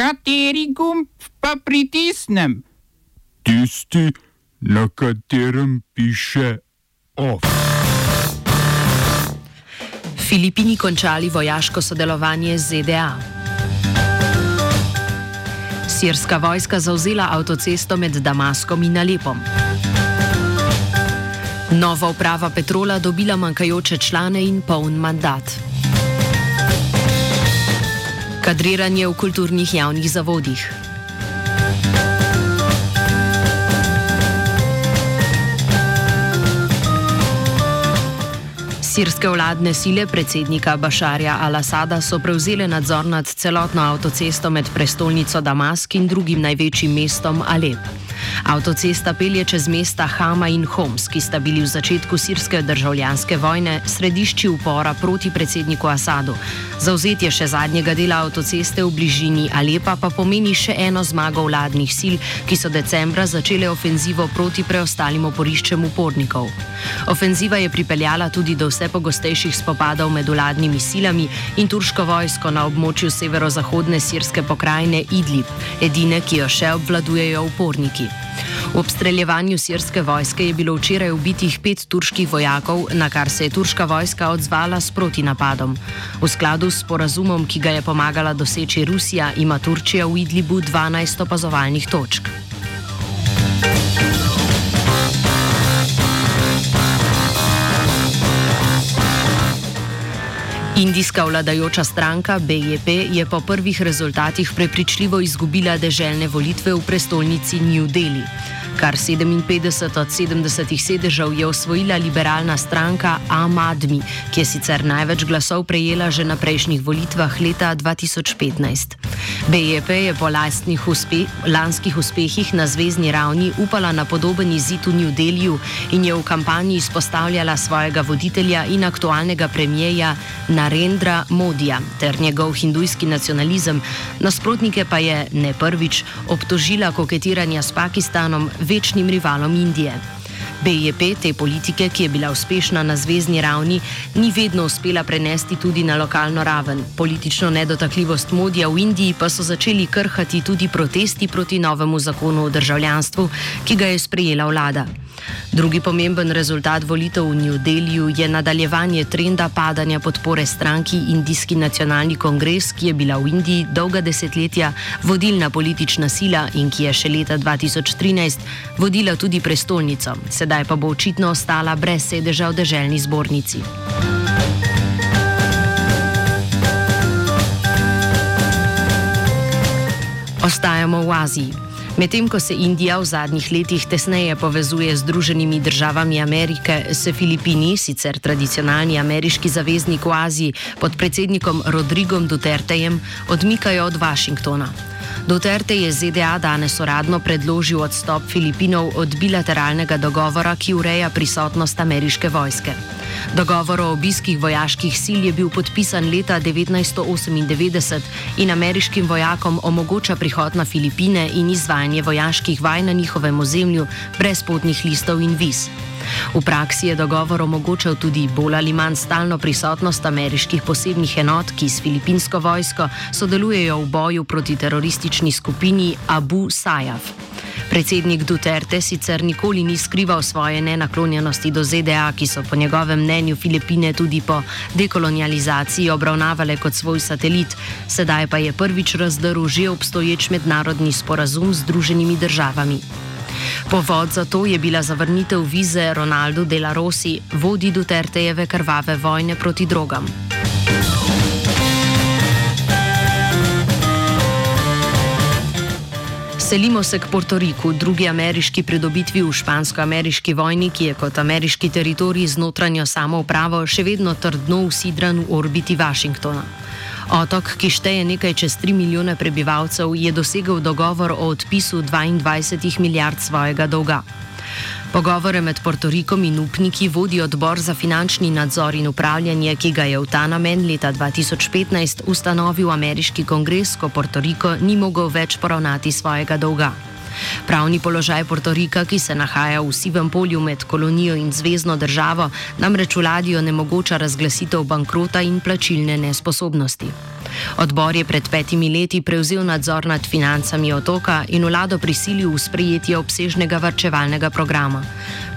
Kateri gumb pa pritisnem? Tisti, na katerem piše OF. Filipini končali vojaško sodelovanje z ZDA. Sirska vojska zauzela avtocesto med Damaskom in Alepom. Nova uprava Petrola dobila manjkajoče člane in poln mandat. Kadriranje v kulturnih javnih zavodih. Sirske vladne sile predsednika Bašarja al-Asada so prevzele nadzor nad celotno avtocesto med prestolnico Damask in drugim največjim mestom Alep. Avtocesta pelje čez mesta Hama in Homs, ki sta bili v začetku sirske državljanske vojne središči upora proti predsedniku Asadu. Zauzetje še zadnjega dela avtoceste v bližini Alepa pa pomeni še eno zmago vladnih sil, ki so decembra začele ofenzivo proti preostalim oporiščem upornikov. Ofenziva je pripeljala tudi do vse pogostejših spopadov med vladnimi silami in turško vojsko na območju severozahodne sirske pokrajine Idlib, edine, ki jo še obvladujejo uporniki. V obstreljevanju sirske vojske je bilo včeraj ubitih pet turških vojakov, na kar se je turška vojska odzvala s protinapadom. V skladu s porazumom, ki ga je pomagala doseči Rusija, ima Turčija v Idlibu 12 opazovalnih točk. Indijska vladajoča stranka BJP je po prvih rezultatih prepričljivo izgubila deželne volitve v prestolnici New Delhi. Kar 57 od 70 sedežev je osvojila liberalna stranka Ahmadmi, ki je sicer največ glasov prejela že na prejšnjih volitvah leta 2015. BJP je po uspe lanskih uspehih na zvezdni ravni upala na podoben izid v New Delhiu in je v kampanji izpostavljala svojega voditelja in aktualnega premijeja Narendra Modija ter njegov hindujski nacionalizem, nasprotnike pa je ne prvič obtožila koketiranja s Pakistanom, večnim rivalom Indije. BJP te politike, ki je bila uspešna na zvezdni ravni, ni vedno uspela prenesti tudi na lokalno raven. Politično nedotakljivost modija v Indiji pa so začeli krhati tudi protesti proti novemu zakonu o državljanstvu, ki ga je sprejela vlada. Drugi pomemben rezultat volitev v New Delhiu je nadaljevanje trenda padanja podpore stranki Indijski nacionalni kongres, ki je bila v Indiji dolga desetletja vodilna politična sila in ki je še leta 2013 vodila tudi prestolnico, sedaj pa bo očitno ostala brez sedeža v državni zbornici. Ostajamo v Aziji. Medtem ko se Indija v zadnjih letih tesneje povezuje z Združenimi državami Amerike, se Filipini, sicer tradicionalni ameriški zaveznik v Aziji pod predsednikom Rodrigom Dutertejem, odmikajo od Washingtona. Duterte je ZDA danes uradno predložil odstop Filipinov od bilateralnega dogovora, ki ureja prisotnost ameriške vojske. Dogovor o obiskih vojaških sil je bil podpisan leta 1998 in ameriškim vojakom omogoča prihod na Filipine in izvajanje vojaških vaj na njihovem ozemlju brez potnih listov in viz. V praksi je dogovor omogočal tudi bolj ali manj stalno prisotnost ameriških posebnih enot, ki s filipinsko vojsko sodelujejo v boju proti teroristični skupini Abu Sayyaf. Predsednik Duterte sicer nikoli ni skrival svoje nenaklonjenosti do ZDA, ki so po njegovem mnenju Filipine tudi po dekolonializaciji obravnavale kot svoj satelit, sedaj pa je prvič razdrl že obstoječ mednarodni sporazum z Združenimi državami. Povod za to je bila zavrnitev vize Ronaldu de la Rossi, vodi Dutertejeve krvave vojne proti drogam. Selimo se k Portoriku, drugi ameriški pridobitvi v špansko-ameriški vojni, ki je kot ameriški teritorij z notranjo samoupravo še vedno trdno usidran v orbiti Washingtona. Otok, ki šteje nekaj čez 3 milijone prebivalcev, je dosegel dogovor o odpisu 22 milijard svojega dolga. Pogovore med Portorikom in upniki vodi odbor za finančni nadzor in upravljanje, ki ga je v ta namen leta 2015 ustanovil ameriški kongres, ko Portoriko ni mogel več poravnati svojega dolga. Pravni položaj Portorika, ki se nahaja v sivem polju med kolonijo in zvezdno državo, namreč vladijo nemogoča razglasitev bankrota in plačilne nesposobnosti. Odbor je pred petimi leti prevzel nadzor nad financami otoka in vlado prisilil v sprejetje obsežnega varčevalnega programa.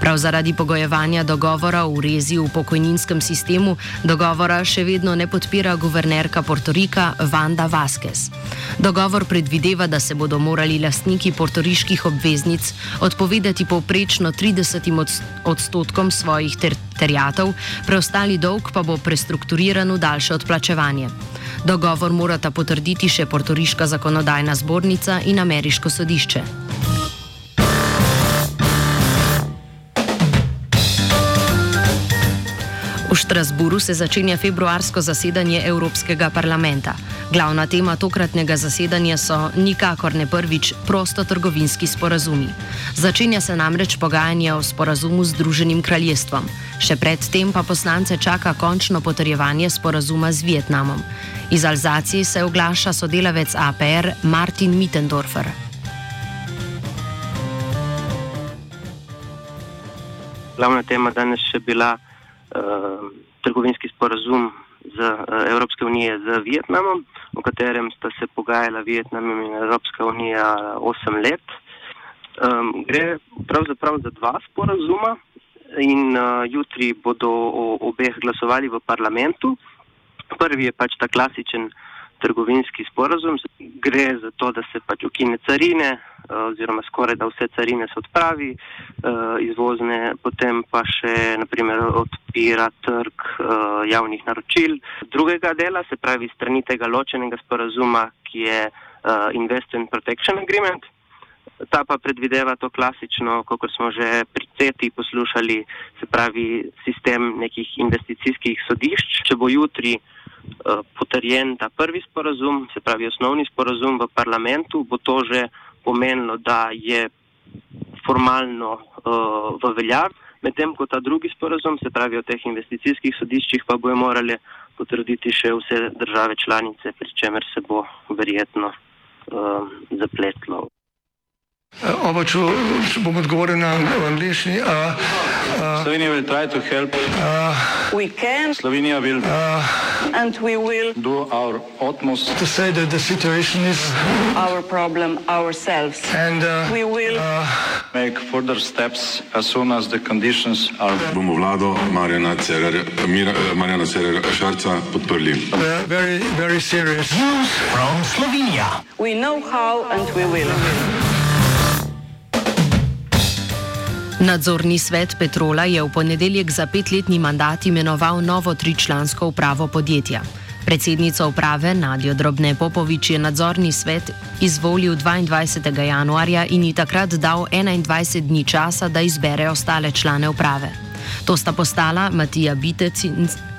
Prav zaradi pogojevanja dogovora o rezi v pokojninskem sistemu, dogovora še vedno ne podpira guvernerka Portorika Vanda Vasquez. Dogovor predvideva, da se bodo morali lastniki portoriških obveznic odpovedati povprečno 30 odstotkom svojih ter terjatov, preostali dolg pa bo prestrukturiran v daljše odplačevanje. Dogovor morata potrditi še portoriška zakonodajna zbornica in ameriško sodišče. V Štrasburu se začenja februarsko zasedanje Evropskega parlamenta. Glavna tema tokratnega zasedanja so nikakor ne prvič prostotrgovinski sporazumi. Začenja se namreč pogajanje o sporazumu z Združenim kraljestvom. Še predtem pa poslance čaka končno potrjevanje sporazuma z Vietnamom. Iz Alzacije se oglaša sodelavec APR Martin Mittendorfer. Glavna tema danes je bila uh, trgovinski sporazum z uh, Evropske unije z Vietnamom, v katerem sta se pogajala Vietnam in Evropska unija 8 let. Um, gre pravzaprav za dva sporazuma in uh, jutri bodo o obeh glasovali v parlamentu. Prvi je pač ta klasičen trgovinski sporazum. Gre za to, da se pač ukine carine, eh, oziroma skoraj da vse carine se odpravi, eh, izvozne, potem pa še naprimer odpira trg eh, javnih naročil. Drugega dela, se pravi strani tega ločenega sporazuma, ki je Investment Protection Agreement. Ta pa predvideva to klasično, kot smo že pri CETI poslušali, se pravi sistem nekih investicijskih sodišč. Če bo jutri uh, potrjen ta prvi sporazum, se pravi osnovni sporazum v parlamentu, bo to že pomenilo, da je formalno uh, v veljavi, medtem ko ta drugi sporazum, se pravi o teh investicijskih sodiščih, pa bojo morali potrditi še vse države članice, pri čemer se bo verjetno uh, zapletlo. Oba, če, bom odgovoril na angliški. Uh, uh, Slovenija bo poskušala pomagati. Slovenija bo naredila naš utmost, da bo rekla, da je situacija naš problem, sami. In bomo naredili nadaljnje korake, as soon as the conditions are. Bomo vlado Marjana Cererera Šarca podprli. Very, very serious. News from Slovenia. We know how and we will. Nadzorni svet Petrola je v ponedeljek za petletni mandat imenoval novo tričlansko upravo podjetja. Predsednica uprave Nadjo Drobne Popovič je nadzorni svet izvolil 22. januarja in ji takrat dal 21 dni časa, da izbere ostale člane uprave. To sta postala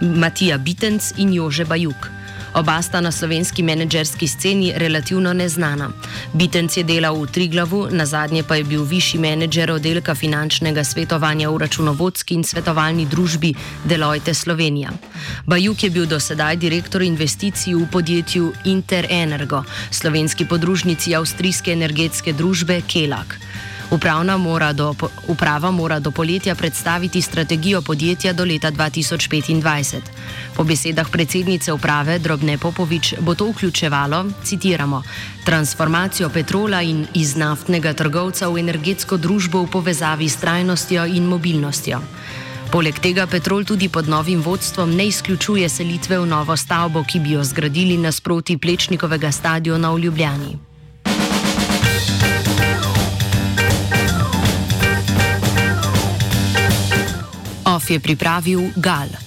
Matija Bitenc in Jože Bajuk. Oba sta na slovenski menedžerski sceni relativno neznana. Bitenc je delal v Triglavu, na zadnje pa je bil višji menedžer oddelka finančnega svetovanja v računovodski in svetovalni družbi Deloitte Slovenija. Bajuk je bil do sedaj direktor investicij v podjetju Interenergo, slovenski podružnici avstrijske energetske družbe Kelak. Mora do, uprava mora do poletja predstaviti strategijo podjetja do leta 2025. Po besedah predsednice uprave Drobne Popovič bo to vključevalo, citiramo, transformacijo petrola in iz naftnega trgovca v energetsko družbo v povezavi s trajnostjo in mobilnostjo. Poleg tega Petrol tudi pod novim vodstvom ne izključuje selitve v novo stavbo, ki bi jo zgradili nasproti Plečnikovega stadiona v Ljubljani. Je pripravil Gal.